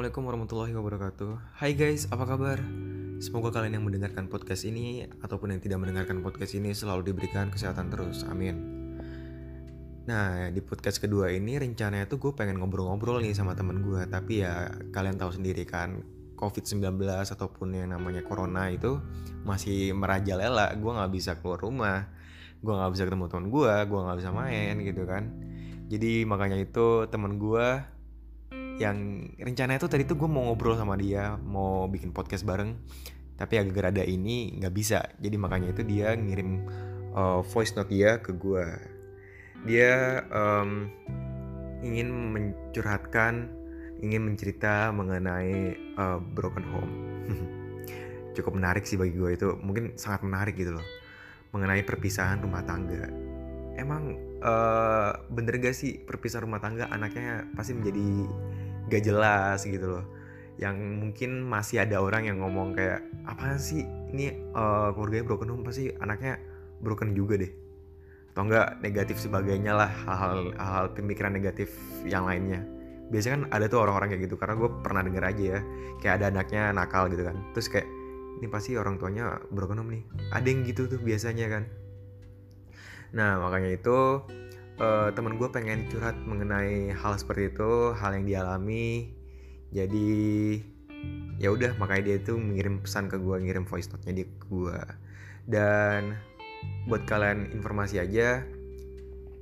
Assalamualaikum warahmatullahi wabarakatuh. Hai guys, apa kabar? Semoga kalian yang mendengarkan podcast ini Ataupun yang tidak mendengarkan podcast ini Selalu diberikan kesehatan terus, amin. Nah, di podcast kedua ini rencananya tuh gue pengen ngobrol-ngobrol nih sama temen gue Tapi ya kalian tahu sendiri kan COVID-19 ataupun yang namanya Corona itu Masih merajalela. Gue gak bisa keluar rumah Gue gak bisa ketemu temen gue Gue gak bisa main gitu kan. Jadi makanya itu temen gue yang rencananya tuh tadi tuh gue mau ngobrol sama dia mau bikin podcast bareng. Tapi agak ada ini nggak bisa. Jadi makanya itu dia ngirim uh, voice note dia ke gue dia um, ingin mencurhatkan ingin mencerita mengenai uh, broken home. Cukup menarik sih bagi gue itu. Mungkin sangat menarik gitu loh. Mengenai perpisahan rumah tangga. Emang uh, bener gak sih perpisahan rumah tangga anaknya pasti menjadi gak jelas gitu loh. Yang mungkin masih ada orang yang ngomong kayak apa sih? Ini uh, keluarganya broken home pasti anaknya broken juga deh. Atau enggak negatif sebagainya lah hal-hal hal pemikiran negatif yang lainnya. Biasanya kan ada tuh orang-orang kayak gitu karena gue pernah denger aja ya kayak ada anaknya nakal gitu kan. Terus kayak ini pasti orang tuanya broken home nih. Ada yang gitu tuh biasanya kan. Nah makanya itu uh, temen gue pengen curhat mengenai hal seperti itu hal yang dialami. Jadi ya udah makanya dia tuh mengirim pesan ke gue ngirim voice note-nya dia gue dan buat kalian informasi aja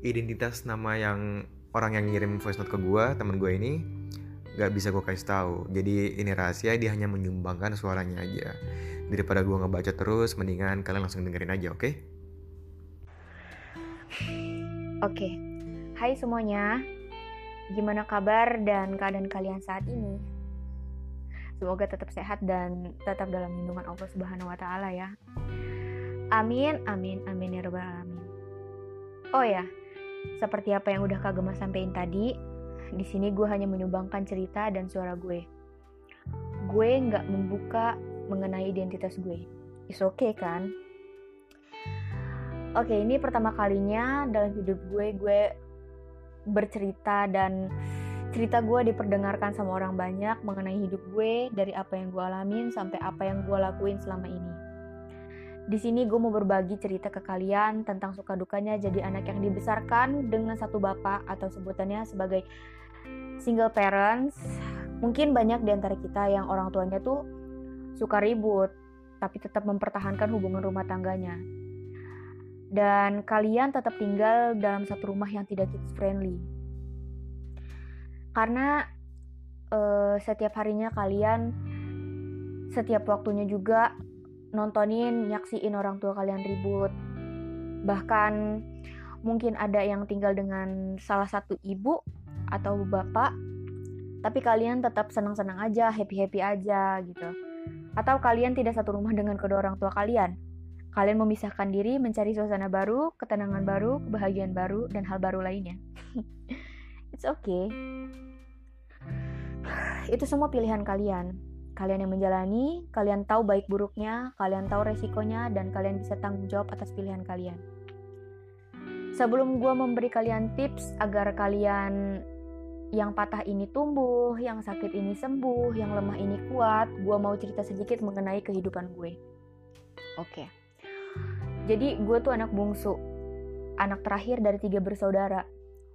identitas nama yang orang yang ngirim voice note ke gue temen gue ini gak bisa gue kasih tahu. Jadi ini rahasia dia hanya menyumbangkan suaranya aja. Daripada gue ngebaca terus mendingan kalian langsung dengerin aja oke? okay? Oke, hai semuanya. Gimana kabar dan keadaan kalian saat ini? Semoga tetap sehat dan tetap dalam lindungan Allah Subhanahu wa taala ya. Amin, amin, amin ya rabbal alamin. Oh ya, seperti apa yang udah Kak Gemma sampaikan tadi, di sini gue hanya menyumbangkan cerita dan suara gue. Gue nggak membuka mengenai identitas gue. Is okay kan? Oke, ini pertama kalinya dalam hidup gue gue bercerita dan cerita gue diperdengarkan sama orang banyak mengenai hidup gue dari apa yang gue alamin sampai apa yang gue lakuin selama ini. Di sini gue mau berbagi cerita ke kalian tentang suka dukanya jadi anak yang dibesarkan dengan satu bapak atau sebutannya sebagai single parents. Mungkin banyak di antara kita yang orang tuanya tuh suka ribut, tapi tetap mempertahankan hubungan rumah tangganya dan kalian tetap tinggal dalam satu rumah yang tidak kids friendly. Karena uh, setiap harinya kalian setiap waktunya juga nontonin, nyaksiin orang tua kalian ribut. Bahkan mungkin ada yang tinggal dengan salah satu ibu atau bapak, tapi kalian tetap senang-senang aja, happy-happy aja gitu. Atau kalian tidak satu rumah dengan kedua orang tua kalian, Kalian memisahkan diri mencari suasana baru, ketenangan baru, kebahagiaan baru, dan hal baru lainnya. It's okay. Itu semua pilihan kalian. Kalian yang menjalani, kalian tahu baik buruknya, kalian tahu resikonya, dan kalian bisa tanggung jawab atas pilihan kalian. Sebelum gue memberi kalian tips agar kalian yang patah ini tumbuh, yang sakit ini sembuh, yang lemah ini kuat, gue mau cerita sedikit mengenai kehidupan gue. Oke. Okay jadi gue tuh anak bungsu. Anak terakhir dari tiga bersaudara.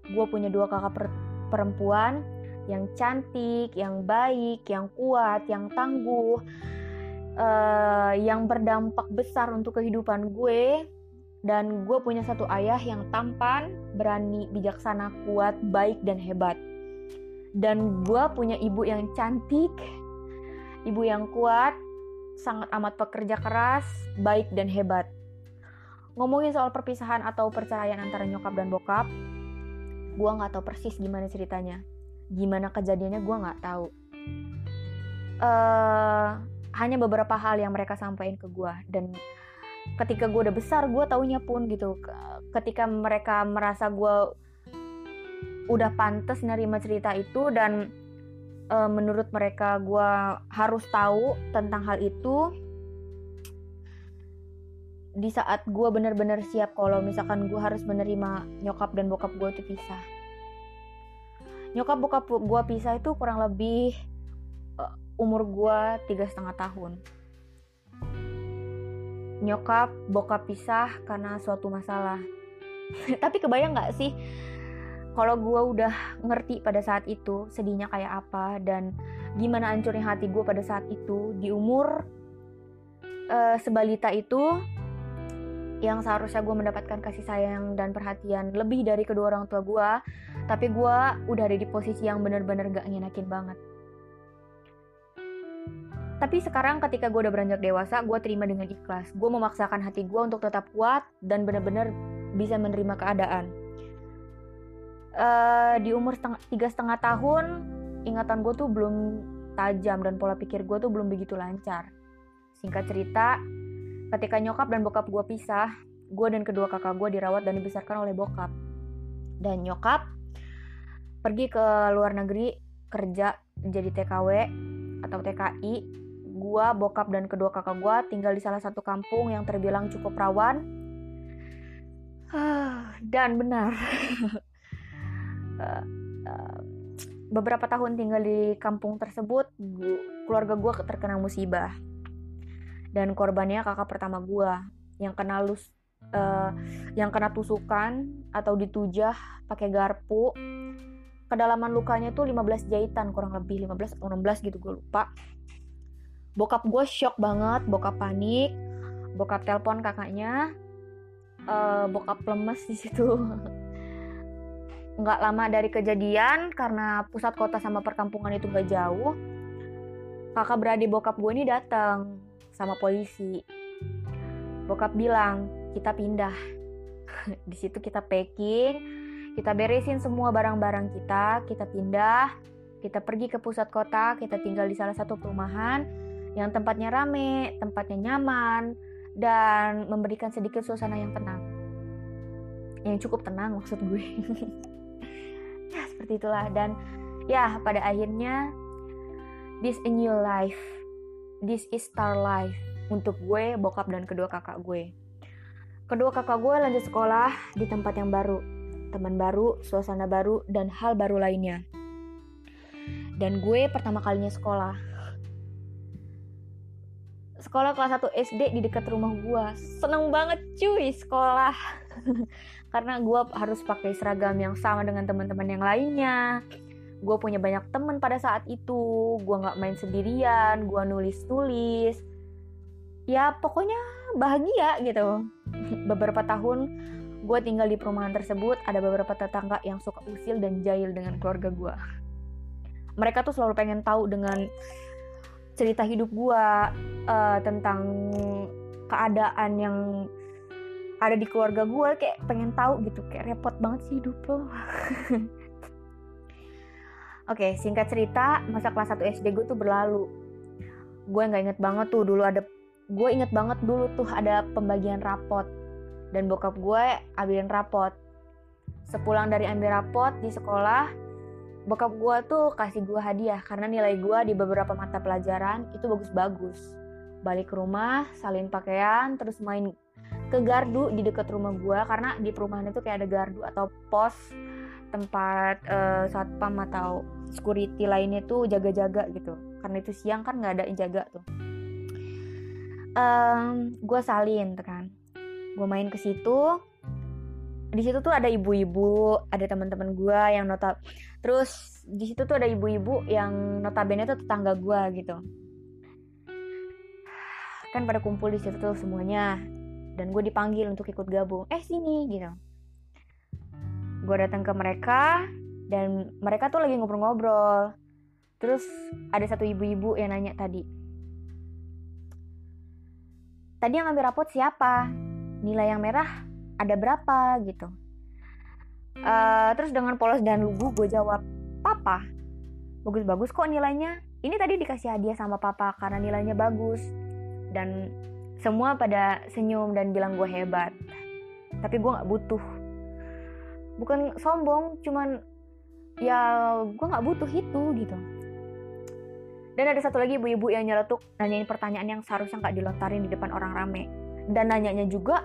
Gue punya dua kakak per perempuan yang cantik yang baik yang kuat yang tangguh uh, yang berdampak besar untuk kehidupan gue. Dan gue punya satu ayah yang tampan berani bijaksana kuat baik dan hebat. Dan gue punya ibu yang cantik ibu yang kuat sangat amat pekerja keras baik dan hebat ngomongin soal perpisahan atau perceraian antara nyokap dan bokap gue nggak tahu persis gimana ceritanya. Gimana kejadiannya gue nggak tahu. Uh, hanya beberapa hal yang mereka sampaikan ke gue dan ketika gue udah besar gue taunya pun gitu. Ketika mereka merasa gue udah pantas nerima cerita itu dan uh, menurut mereka gue harus tahu tentang hal itu di saat gue bener-bener siap kalau misalkan gue harus menerima nyokap dan bokap gue itu pisah. Nyokap bokap gue pisah itu kurang lebih umur gue tiga setengah tahun. Nyokap bokap pisah karena suatu masalah. Tapi kebayang nggak sih kalau gue udah ngerti pada saat itu sedihnya kayak apa dan gimana hancurnya hati gue pada saat itu di umur uh, sebalita itu yang seharusnya gue mendapatkan kasih sayang dan perhatian lebih dari kedua orang tua gue tapi gue udah ada di posisi yang bener-bener gak ngenakin banget. Tapi sekarang ketika gue udah beranjak dewasa gue terima dengan ikhlas. Gue memaksakan hati gue untuk tetap kuat dan bener-bener bisa menerima keadaan. Uh, di umur setengah, tiga setengah tahun ingatan gue tuh belum tajam dan pola pikir gue tuh belum begitu lancar. Singkat cerita Ketika nyokap dan bokap gue pisah, gue dan kedua kakak gue dirawat dan dibesarkan oleh bokap. Dan nyokap pergi ke luar negeri kerja jadi TKW atau TKI. Gue, bokap, dan kedua kakak gue tinggal di salah satu kampung yang terbilang cukup rawan. Dan benar, eh, eh, beberapa tahun tinggal di kampung tersebut, keluarga gue terkena musibah dan korbannya kakak pertama gue yang kena lus uh, yang kena tusukan atau ditujah pakai garpu. Kedalaman lukanya tuh 15 jahitan kurang lebih 15 atau 16 gitu gue lupa. Bokap gue shock banget bokap panik bokap telepon kakaknya uh, bokap lemes di situ. Nggak lama dari kejadian karena pusat kota sama perkampungan itu gak jauh kakak beradik bokap gue ini datang sama polisi. Bokap bilang, kita pindah. Di situ kita packing, kita beresin semua barang-barang kita, kita pindah, kita pergi ke pusat kota, kita tinggal di salah satu perumahan yang tempatnya rame, tempatnya nyaman, dan memberikan sedikit suasana yang tenang. Yang cukup tenang maksud gue. ya, seperti itulah. Dan ya, pada akhirnya, this a new life This is Star Life untuk gue, bokap, dan kedua kakak gue. Kedua kakak gue lanjut sekolah di tempat yang baru, teman baru, suasana baru, dan hal baru lainnya. Dan gue pertama kalinya sekolah. Sekolah kelas 1 SD di dekat rumah gue. Seneng banget cuy sekolah. Karena gue harus pakai seragam yang sama dengan teman-teman yang lainnya gue punya banyak temen pada saat itu. Gue nggak main sendirian gue nulis tulis ya pokoknya bahagia gitu. Beberapa tahun gue tinggal di perumahan tersebut ada beberapa tetangga yang suka usil dan jahil dengan keluarga gue mereka tuh selalu pengen tahu dengan cerita hidup gue uh, tentang keadaan yang ada di keluarga gue kayak pengen tahu gitu kayak repot banget sih hidup lo Oke, singkat cerita, masa kelas 1 SD gue tuh berlalu. Gue nggak inget banget tuh dulu ada, gue inget banget dulu tuh ada pembagian rapot. Dan bokap gue ambilin rapot. Sepulang dari ambil rapot di sekolah, bokap gue tuh kasih gue hadiah karena nilai gue di beberapa mata pelajaran itu bagus-bagus. Balik ke rumah, salin pakaian, terus main ke gardu di dekat rumah gue karena di perumahan itu kayak ada gardu atau pos tempat uh, satpam atau security lainnya tuh jaga-jaga gitu. Karena itu siang kan nggak ada yang jaga tuh. Um, gue salin kan. Gue main ke situ. Di situ tuh ada ibu-ibu ada teman-teman gue yang nota terus di situ tuh ada ibu-ibu yang notabene tuh tetangga gue gitu. Kan pada kumpul di situ tuh semuanya. Dan gue dipanggil untuk ikut gabung. Eh sini gitu. Gue datang ke mereka dan mereka tuh lagi ngobrol-ngobrol. Terus ada satu ibu-ibu yang nanya tadi tadi yang ngambil rapot siapa? Nilai yang merah ada berapa? Gitu. Uh, terus dengan polos dan lugu gue jawab papa bagus-bagus kok nilainya. Ini tadi dikasih hadiah sama papa karena nilainya bagus. Dan semua pada senyum dan bilang gue hebat. Tapi gue nggak butuh. Bukan sombong cuman ya gue nggak butuh itu gitu. Dan ada satu lagi ibu-ibu yang nyeletuk nanyain pertanyaan yang seharusnya nggak dilontarin di depan orang rame. Dan nanyanya juga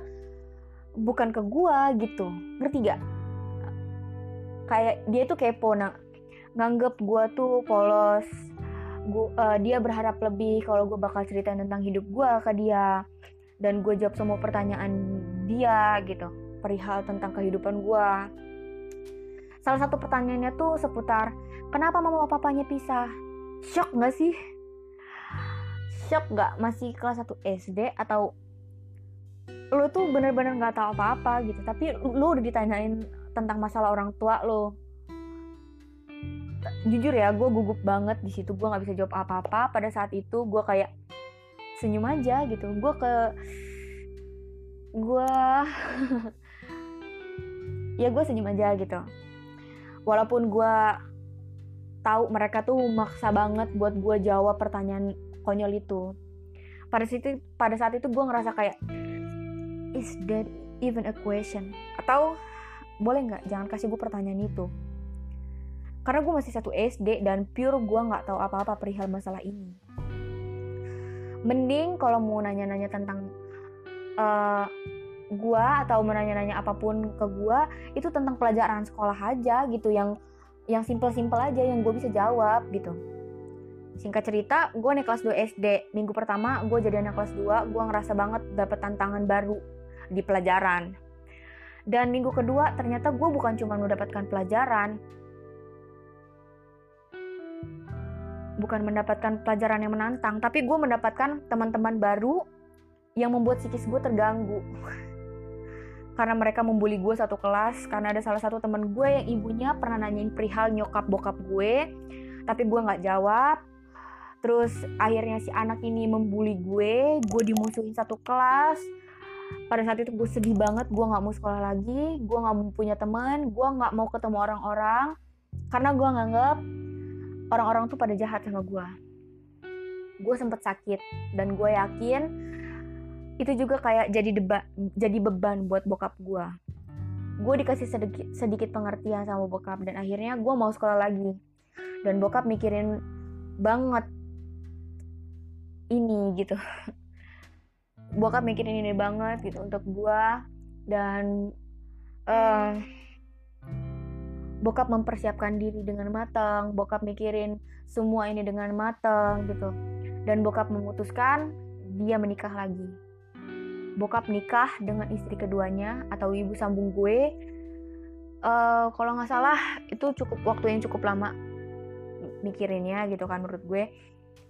bukan ke gue gitu. Ngerti gak kayak dia tuh kepo nah nganggep gue tuh polos. Gua, uh, dia berharap lebih kalau gue bakal ceritain tentang hidup gue ke dia. Dan gue jawab semua pertanyaan dia gitu. Perihal tentang kehidupan gue salah satu pertanyaannya tuh seputar kenapa mama papanya pisah? Shock gak sih? Shock gak masih kelas 1 SD atau lo tuh bener-bener nggak tahu apa-apa gitu. Tapi lo udah ditanyain tentang masalah orang tua lo jujur ya gue gugup banget di situ. Gue nggak bisa jawab apa-apa. Pada saat itu gue kayak senyum aja gitu. Gue ke gue ya gue senyum aja gitu walaupun gue tahu mereka tuh maksa banget buat gue jawab pertanyaan konyol itu. Pada situ pada saat itu gue ngerasa kayak is that even a question? Atau boleh nggak jangan kasih gue pertanyaan itu? Karena gue masih satu SD dan pure gue nggak tahu apa-apa perihal masalah ini. Mending kalau mau nanya-nanya tentang uh, gue atau menanya-nanya apa pun ke gue itu tentang pelajaran sekolah aja gitu yang yang simple-simple aja yang gue bisa jawab gitu. Singkat cerita gue naik kelas 2 SD minggu pertama gue jadi anak kelas 2 gue ngerasa banget dapet tantangan baru di pelajaran. Dan minggu kedua ternyata gue bukan cuma mendapatkan pelajaran bukan mendapatkan pelajaran yang menantang, tapi gue mendapatkan teman-teman baru yang membuat psikis gue terganggu. karena mereka membuli gue satu kelas, karena ada salah satu teman gue yang ibunya pernah nanyain perihal nyokap bokap gue, tapi gue nggak jawab. Terus akhirnya si anak ini membuli gue, gue dimusuhin satu kelas. Pada saat itu gue sedih banget, gue nggak mau sekolah lagi, gue nggak punya teman, gue nggak mau ketemu orang-orang, karena gue nganggap orang-orang tuh pada jahat sama gue gue sempet sakit dan gue yakin itu juga kayak jadi deba jadi beban buat bokap gue gue dikasih sedikit sedikit pengertian sama bokap dan akhirnya gue mau sekolah lagi. Dan bokap mikirin banget ini gitu. Bokap mikirin ini banget gitu untuk gue dan uh, bokap mempersiapkan diri dengan matang, bokap mikirin semua ini dengan matang gitu. Dan bokap memutuskan dia menikah lagi. Bokap nikah dengan istri keduanya atau ibu sambung gue. Uh, kalau nggak salah itu cukup waktu yang cukup lama mikirinnya gitu kan menurut gue.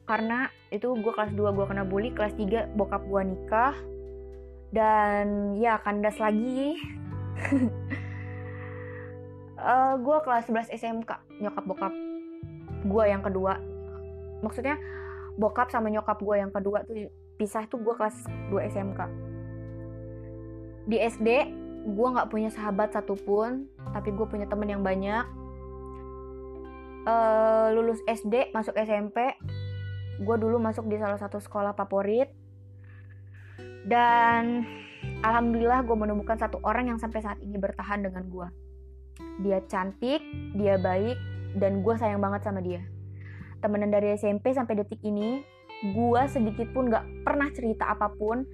Karena itu gue kelas 2 gue kena bully, kelas 3 bokap gue nikah. Dan ya kandas lagi. uh, gue kelas 11 SMK nyokap bokap gue yang kedua maksudnya bokap sama nyokap gue yang kedua tuh pisah tuh gue kelas 2 SMK di SD gue nggak punya sahabat satupun tapi gue punya temen yang banyak. Uh, lulus SD masuk SMP gue dulu masuk di salah satu sekolah favorit. Dan alhamdulillah gue menemukan satu orang yang sampai saat ini bertahan dengan gue dia cantik, dia baik, dan gue sayang banget sama dia. Temenan dari SMP sampai detik ini, gue sedikit pun gak pernah cerita apa pun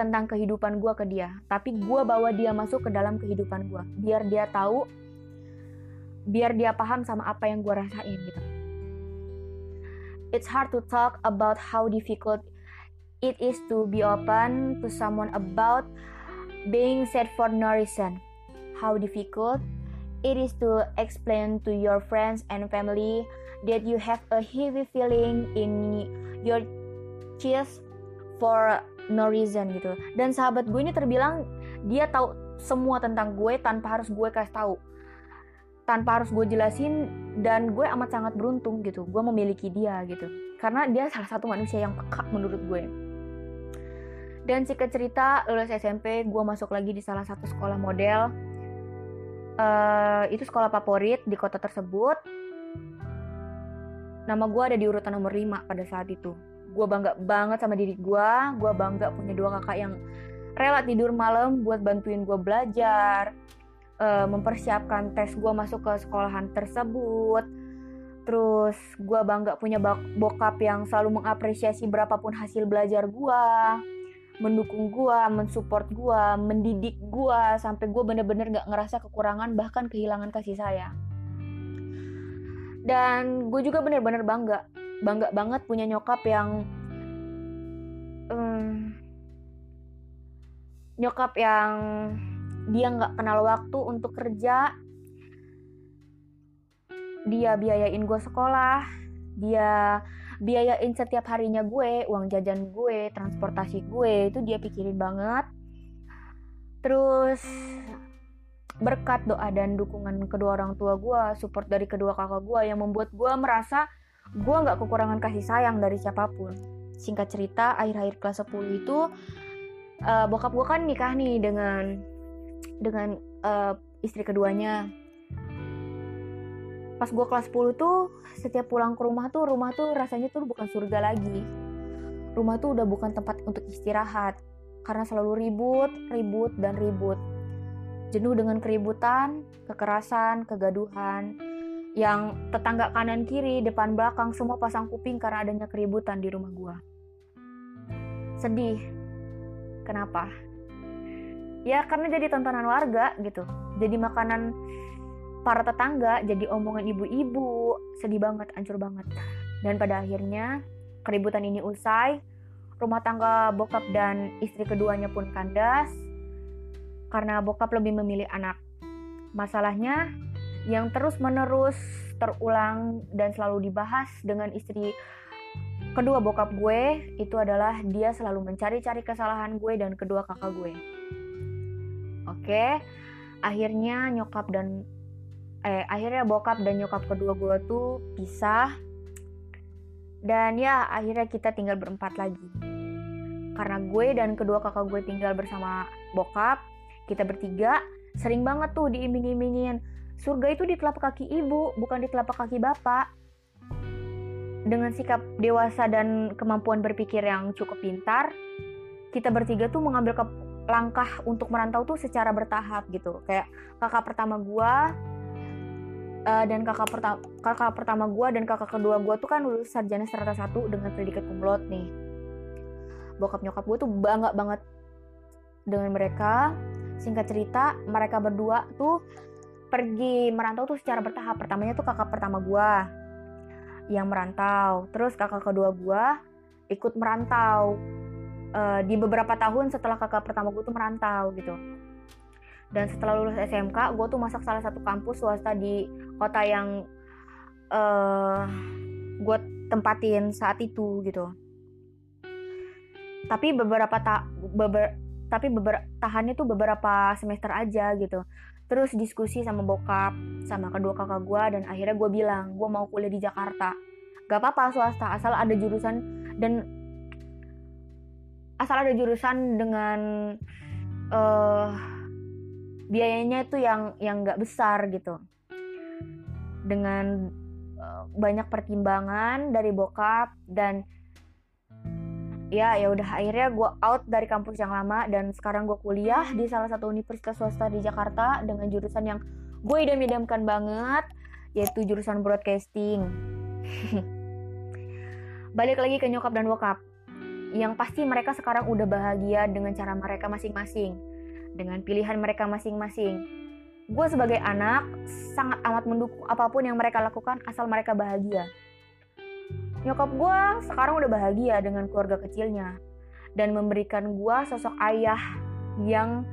tentang kehidupan gue ke dia. Tapi gue bawa dia masuk ke dalam kehidupan gue. Biar dia tahu, biar dia paham sama apa yang gue rasain gitu. It's hard to talk about how difficult it is to be open to someone about being sad for no reason. How difficult It is to explain to your friends and family that you have a heavy feeling in your chest for no reason gitu. Dan sahabat gue ini terbilang dia tahu semua tentang gue tanpa harus gue kasih tahu. Tanpa harus gue jelasin dan gue amat sangat beruntung gitu. Gue memiliki dia gitu. Karena dia salah satu manusia yang peka menurut gue. Dan singkat cerita, lulus SMP, gue masuk lagi di salah satu sekolah model uh, itu sekolah favorit di kota tersebut nama gue ada di urutan nomor 5 pada saat itu gue bangga banget sama diri gue gue bangga punya dua kakak yang rela tidur malam buat bantuin gue belajar uh, mempersiapkan tes gue masuk ke sekolahan tersebut terus gue bangga punya bokap yang selalu mengapresiasi berapapun hasil belajar gue mendukung gue, mensupport gue, mendidik gue sampai gue bener-bener gak ngerasa kekurangan bahkan kehilangan kasih sayang. Dan gue juga bener-bener bangga bangga banget punya nyokap yang um, nyokap yang dia nggak kenal waktu untuk kerja. Dia biayain gue sekolah. Dia biayain setiap harinya gue uang jajan gue transportasi gue itu dia pikirin banget. Terus berkat doa dan dukungan kedua orang tua gue support dari kedua kakak gue yang membuat gue merasa gue nggak kekurangan kasih sayang dari siapa pun. Singkat cerita akhir-akhir kelas 10 itu uh, bokap gue kan nikah nih dengan dengan uh, istri keduanya. Pas gue kelas 10 tuh setiap pulang ke rumah tuh rumah tuh rasanya tuh bukan surga lagi. Rumah tuh udah bukan tempat untuk istirahat. Karena selalu ribut ribut dan ribut. Jenuh dengan keributan kekerasan kegaduhan yang tetangga kanan kiri depan belakang semua pasang kuping karena adanya keributan di rumah gue sedih. Kenapa? Ya karena jadi tontonan warga gitu. Jadi makanan para tetangga jadi omongan ibu-ibu. Sedih banget hancur banget. Dan pada akhirnya keributan ini usai rumah tangga bokap dan istri keduanya pun kandas karena bokap lebih memilih anak. Masalahnya yang terus menerus terulang dan selalu dibahas dengan istri kedua bokap gue itu adalah dia selalu mencari-cari kesalahan gue dan kedua kakak gue. Oke akhirnya nyokap dan eh akhirnya bokap dan nyokap kedua gue tuh pisah. Dan ya akhirnya kita tinggal berempat lagi. Karena gue dan kedua kakak gue tinggal bersama bokap kita bertiga sering banget tuh diiming-imingin surga itu di telapak kaki ibu bukan di telapak kaki bapak. Dengan sikap dewasa dan kemampuan berpikir yang cukup pintar kita bertiga tuh mengambil ke langkah untuk merantau tuh secara bertahap gitu. Kayak kakak pertama gue uh, dan kakak pertama kakak pertama gue dan kakak kedua gue tuh kan lulus sarjana serata satu dengan predikat laude nih. Bokap nyokap gue tuh bangga banget dengan mereka. Singkat cerita mereka berdua tuh pergi merantau tuh secara bertahap. Pertamanya tuh kakak pertama gue yang merantau. Terus kakak kedua gue ikut merantau. Uh, di beberapa tahun setelah kakak pertama gue tuh merantau gitu. Dan setelah lulus SMK gue tuh masuk salah satu kampus swasta di kota yang uh, gue tempatin saat itu gitu. Tapi beberapa ta beber tapi beberapa tahannya tuh beberapa semester aja gitu terus diskusi sama bokap sama kedua kakak gue dan akhirnya gue bilang gue mau kuliah di Jakarta. Gak apa-apa swasta asal ada jurusan dan asal ada jurusan dengan uh, biayanya itu yang yang nggak besar gitu. Dengan uh, banyak pertimbangan dari bokap dan ya ya udah akhirnya gue out dari kampus yang lama dan sekarang gue kuliah di salah satu universitas swasta di Jakarta dengan jurusan yang gue idam-idamkan banget yaitu jurusan broadcasting balik lagi ke nyokap dan bokap yang pasti mereka sekarang udah bahagia dengan cara mereka masing-masing dengan pilihan mereka masing-masing. Gue sebagai anak sangat amat mendukung apa pun yang mereka lakukan asal mereka bahagia. Nyokap gue sekarang udah bahagia dengan keluarga kecilnya dan memberikan gue sosok ayah yang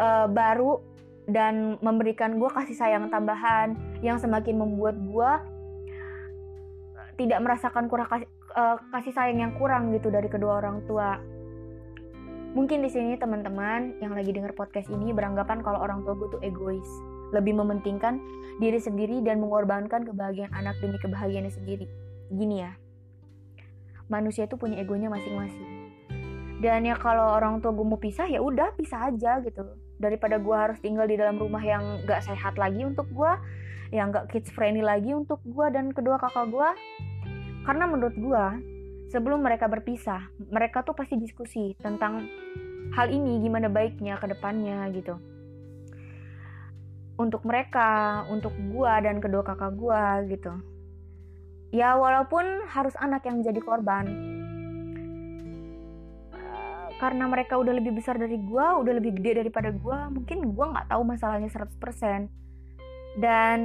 uh, baru dan memberikan gue kasih sayang tambahan yang semakin membuat gue tidak merasakan kurang kasih, uh, kasih sayang yang kurang gitu dari kedua orang tua Mungkin di sini teman-teman yang lagi denger podcast ini beranggapan kalau orang tua gue tuh egois, lebih mementingkan diri sendiri dan mengorbankan kebahagiaan anak demi kebahagiaannya sendiri. Gini ya, manusia itu punya egonya masing-masing. Dan ya kalau orang tua gue mau pisah ya udah pisah aja gitu. Daripada gue harus tinggal di dalam rumah yang gak sehat lagi untuk gue, yang gak kids friendly lagi untuk gue dan kedua kakak gue. Karena menurut gue, sebelum mereka berpisah, mereka tuh pasti diskusi tentang hal ini gimana baiknya ke depannya gitu. Untuk mereka, untuk gua dan kedua kakak gua gitu. Ya walaupun harus anak yang jadi korban. Eh, karena mereka udah lebih besar dari gua, udah lebih gede daripada gua, mungkin gua nggak tahu masalahnya 100%. Dan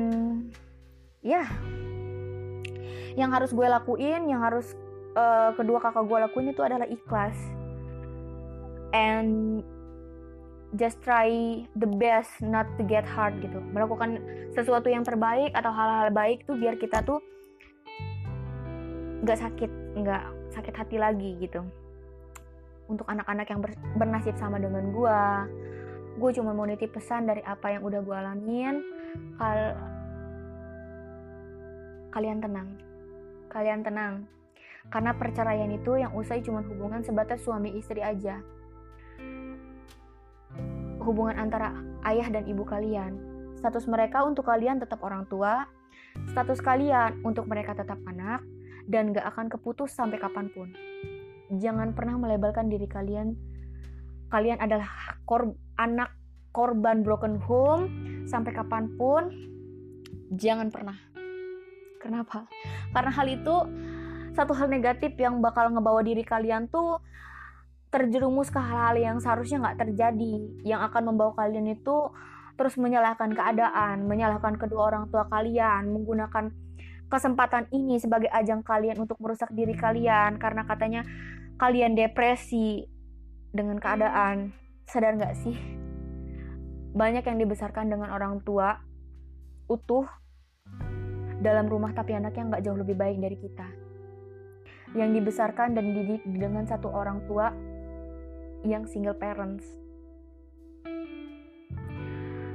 ya yang harus gue lakuin yang harus uh, kedua kakak gue lakuin itu adalah ikhlas and just try the best not to get hard gitu melakukan sesuatu yang terbaik atau hal-hal baik tuh biar kita tuh nggak sakit nggak sakit hati lagi gitu. Untuk anak-anak yang ber, bernasib sama dengan gue gue cuma mau nitip pesan dari apa yang udah gue alamin kal kalian tenang kalian tenang. Karena perceraian itu yang usai cuma hubungan sebatas suami istri aja. Hubungan antara ayah dan ibu kalian. Status mereka untuk kalian tetap orang tua. Status kalian untuk mereka tetap anak dan gak akan keputus sampai kapan pun. Jangan pernah melebalkan diri kalian. Kalian adalah kor anak korban broken home. Sampai kapan pun jangan pernah. Kenapa? Karena hal itu satu hal negatif yang bakal ngebawa diri kalian tuh terjerumus ke hal-hal yang seharusnya nggak terjadi. Yang akan membawa kalian itu terus menyalahkan keadaan menyalahkan kedua orang tua kalian menggunakan kesempatan ini sebagai ajang kalian untuk merusak diri kalian karena katanya kalian depresi dengan keadaan. Sadar nggak sih? Banyak yang dibesarkan dengan orang tua utuh dalam rumah tapi anaknya nggak jauh lebih baik dari kita. Yang dibesarkan dan dididik dengan satu orang tua yang single parents.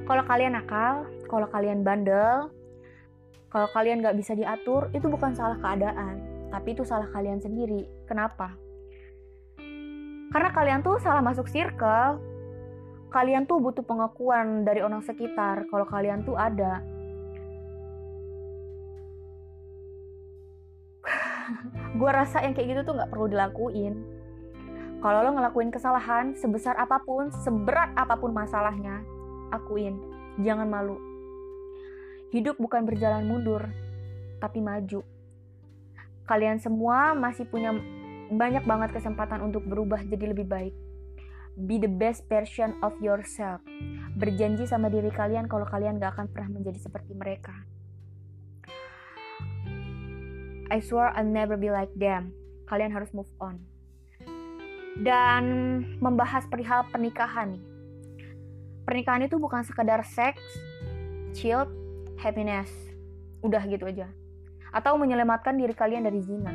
Kalau kalian nakal kalau kalian bandel kalau kalian gak bisa diatur, itu bukan salah keadaan, tapi itu salah kalian sendiri. Kenapa? Karena kalian tuh salah masuk circle. Kalian tuh butuh pengakuan dari orang sekitar kalau kalian tuh ada. gue rasa yang kayak gitu tuh gak perlu dilakuin. Kalau lo ngelakuin kesalahan sebesar apa pun, seberat apa pun masalahnya, akuin. Jangan malu Hidup bukan berjalan mundur, tapi maju. Kalian semua masih punya banyak banget kesempatan untuk berubah jadi lebih baik. Be the best version of yourself. Berjanji sama diri kalian kalau kalian gak akan pernah menjadi seperti mereka. I swear I'll never be like them. Kalian harus move on. Dan membahas perihal pernikahan nih. Pernikahan itu bukan sekedar seks, chill, happiness. Udah gitu aja. Atau menyelamatkan diri kalian dari zina.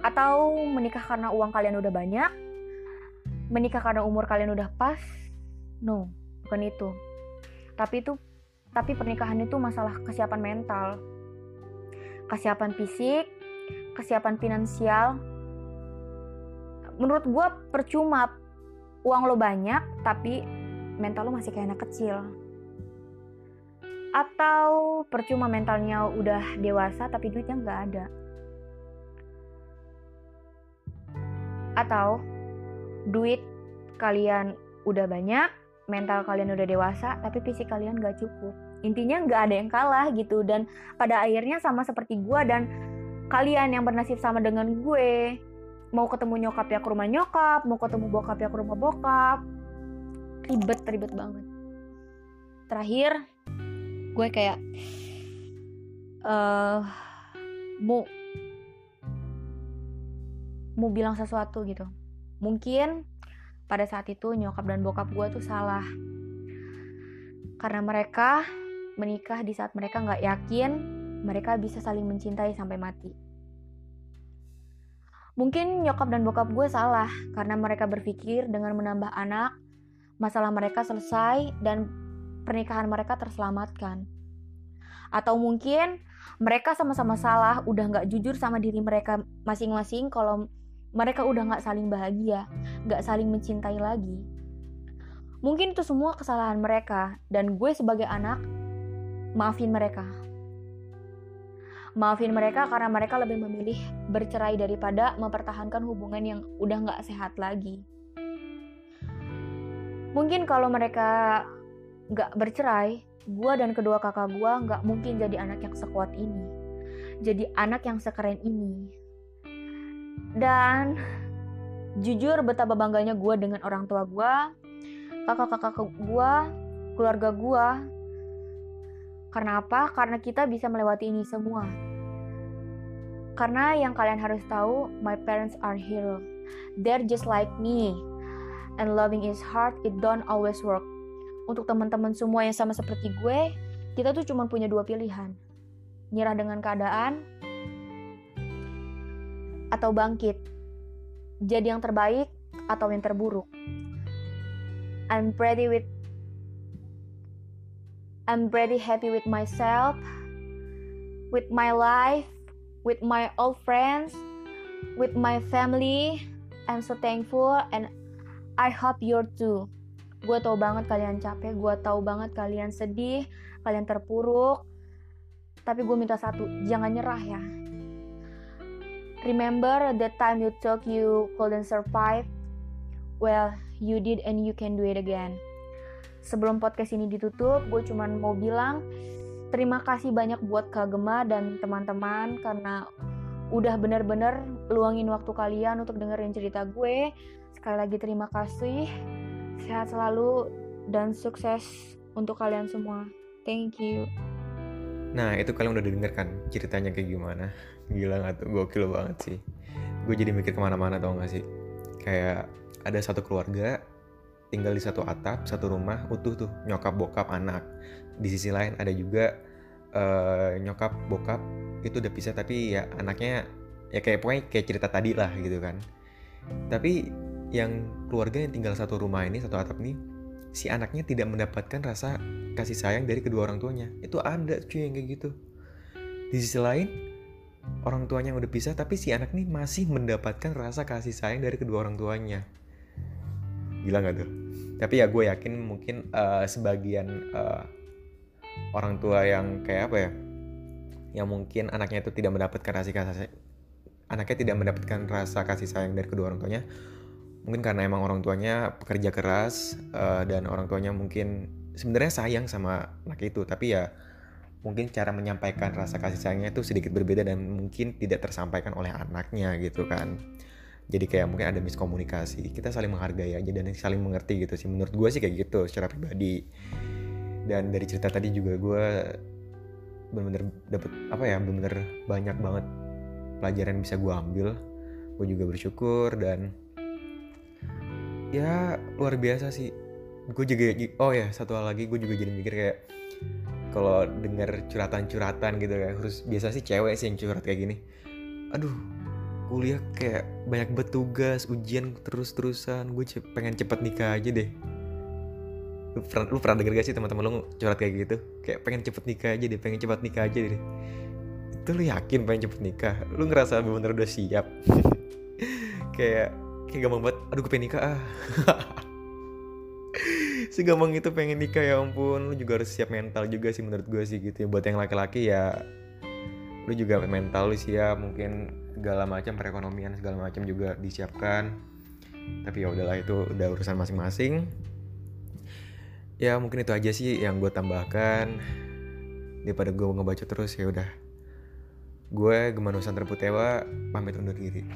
Atau menikah karena uang kalian udah banyak. Menikah karena umur kalian udah pas. No, bukan itu. Tapi itu tapi pernikahan itu masalah kesiapan mental. Kesiapan fisik, kesiapan finansial. Menurut gue percuma uang lo banyak tapi mental lo masih kayak anak kecil atau percuma mentalnya udah dewasa tapi duitnya nggak ada. Atau duit kalian udah banyak mental kalian udah dewasa tapi fisik kalian nggak cukup. Intinya nggak ada yang kalah gitu. Dan pada akhirnya sama seperti gue dan kalian yang bernasib sama dengan gue. Mau ketemu nyokap ya ke rumah nyokap mau ketemu bokap ya ke rumah bokap. Ribet ribet banget. Terakhir gue kayak uh, mau mau bilang sesuatu gitu. Mungkin pada saat itu nyokap dan bokap gue tuh salah. Karena mereka menikah di saat mereka nggak yakin mereka bisa saling mencintai sampai mati. Mungkin nyokap dan bokap gue salah karena mereka berpikir dengan menambah anak masalah mereka selesai dan pernikahan mereka terselamatkan. Atau mungkin mereka sama-sama salah, udah nggak jujur sama diri mereka masing-masing kalau mereka udah nggak saling bahagia, nggak saling mencintai lagi. Mungkin itu semua kesalahan mereka, dan gue sebagai anak, maafin mereka. Maafin mereka karena mereka lebih memilih bercerai daripada mempertahankan hubungan yang udah nggak sehat lagi. Mungkin kalau mereka nggak bercerai, gue dan kedua kakak gue nggak mungkin jadi anak yang sekuat ini. Jadi anak yang sekeren ini. Dan jujur betapa bangganya gue dengan orang tua gue, kakak-kakak gue, keluarga gue. Karena apa? Karena kita bisa melewati ini semua. Karena yang kalian harus tahu, my parents are hero. They're just like me. And loving is hard, it don't always work. Untuk teman-teman semua yang sama seperti gue, kita tuh cuma punya dua pilihan. Nyerah dengan keadaan atau bangkit. Jadi yang terbaik atau yang terburuk. I'm pretty with I'm pretty happy with myself, with my life, with my old friends, with my family. I'm so thankful and I hope you're too. Gue tau banget kalian capek, gue tau banget kalian sedih, kalian terpuruk. Tapi gue minta satu, jangan nyerah ya. Remember the time you thought you couldn't survive? Well, you did and you can do it again. Sebelum podcast ini ditutup, gue cuma mau bilang terima kasih banyak buat Kak Gema dan teman-teman karena udah bener-bener luangin waktu kalian untuk dengerin cerita gue. Sekali lagi terima kasih. Sehat selalu dan sukses untuk kalian semua. Thank you. Nah itu kalian udah dengarkan ceritanya kayak gimana? Gila gak tuh, gokil banget sih. Gue jadi mikir ke mana-mana tau gak sih? Kayak ada satu keluarga tinggal di satu atap satu rumah utuh tuh nyokap bokap anak. Di sisi lain ada juga uh, nyokap bokap itu udah pisah tapi ya anaknya ya kayak pokoknya kayak cerita tadi lah gitu kan. Tapi yang keluarga yang tinggal satu rumah ini satu atap ini si anaknya tidak mendapatkan rasa kasih sayang dari kedua orang tuanya. Itu ada cuy yang kayak gitu. Di sisi lain orang tuanya udah pisah tapi si anak ini masih mendapatkan rasa kasih sayang dari kedua orang tuanya. Gila gak tuh? Tapi ya gue yakin mungkin uh, sebagian uh, orang tua yang kayak apa ya yang mungkin anaknya itu tidak mendapatkan rasa kasih anaknya tidak mendapatkan rasa kasih sayang dari kedua orang tuanya mungkin karena emang orang tuanya pekerja keras uh, dan orang tuanya mungkin sebenarnya sayang sama anak itu. Tapi ya mungkin cara menyampaikan rasa kasih sayangnya itu sedikit berbeda dan mungkin tidak tersampaikan oleh anaknya gitu kan. Jadi kayak mungkin ada miskomunikasi. Kita saling menghargai aja dan saling mengerti gitu sih. Menurut gue sih kayak gitu secara pribadi. Dan dari cerita tadi juga gue bener-bener dapet apa ya bener-bener banyak banget pelajaran yang bisa gue ambil. Gue juga bersyukur dan ya luar biasa sih. Gue juga oh ya satu hal lagi gue juga jadi mikir kayak kalau denger curhatan-curhatan gitu ya terus biasa sih cewek sih yang curhat kayak gini. Aduh kuliah kayak banyak bertugas ujian terus-terusan gue pengen cepet nikah aja deh. Lu pernah lu pernah denger gak sih teman-teman lu curhat kayak gitu? Kayak pengen cepet nikah aja deh pengen cepet nikah aja deh. Itu lu yakin pengen cepet nikah? Lu ngerasa bener udah siap? Kayak kayak gampang banget aduh gue pengen nikah ah. Gampang itu pengen nikah ya ampun. Lu juga harus siap mental juga sih menurut gue sih gitu ya. Buat yang laki-laki ya lu juga mental lu siap. Mungkin segala macam perekonomian segala macam juga disiapkan. Tapi ya udahlah itu udah urusan masing-masing. Ya mungkin itu aja sih yang gue tambahkan. Daripada gue ngebaca terus ya udah. Gue Gemanusan Terputewa pamit undur diri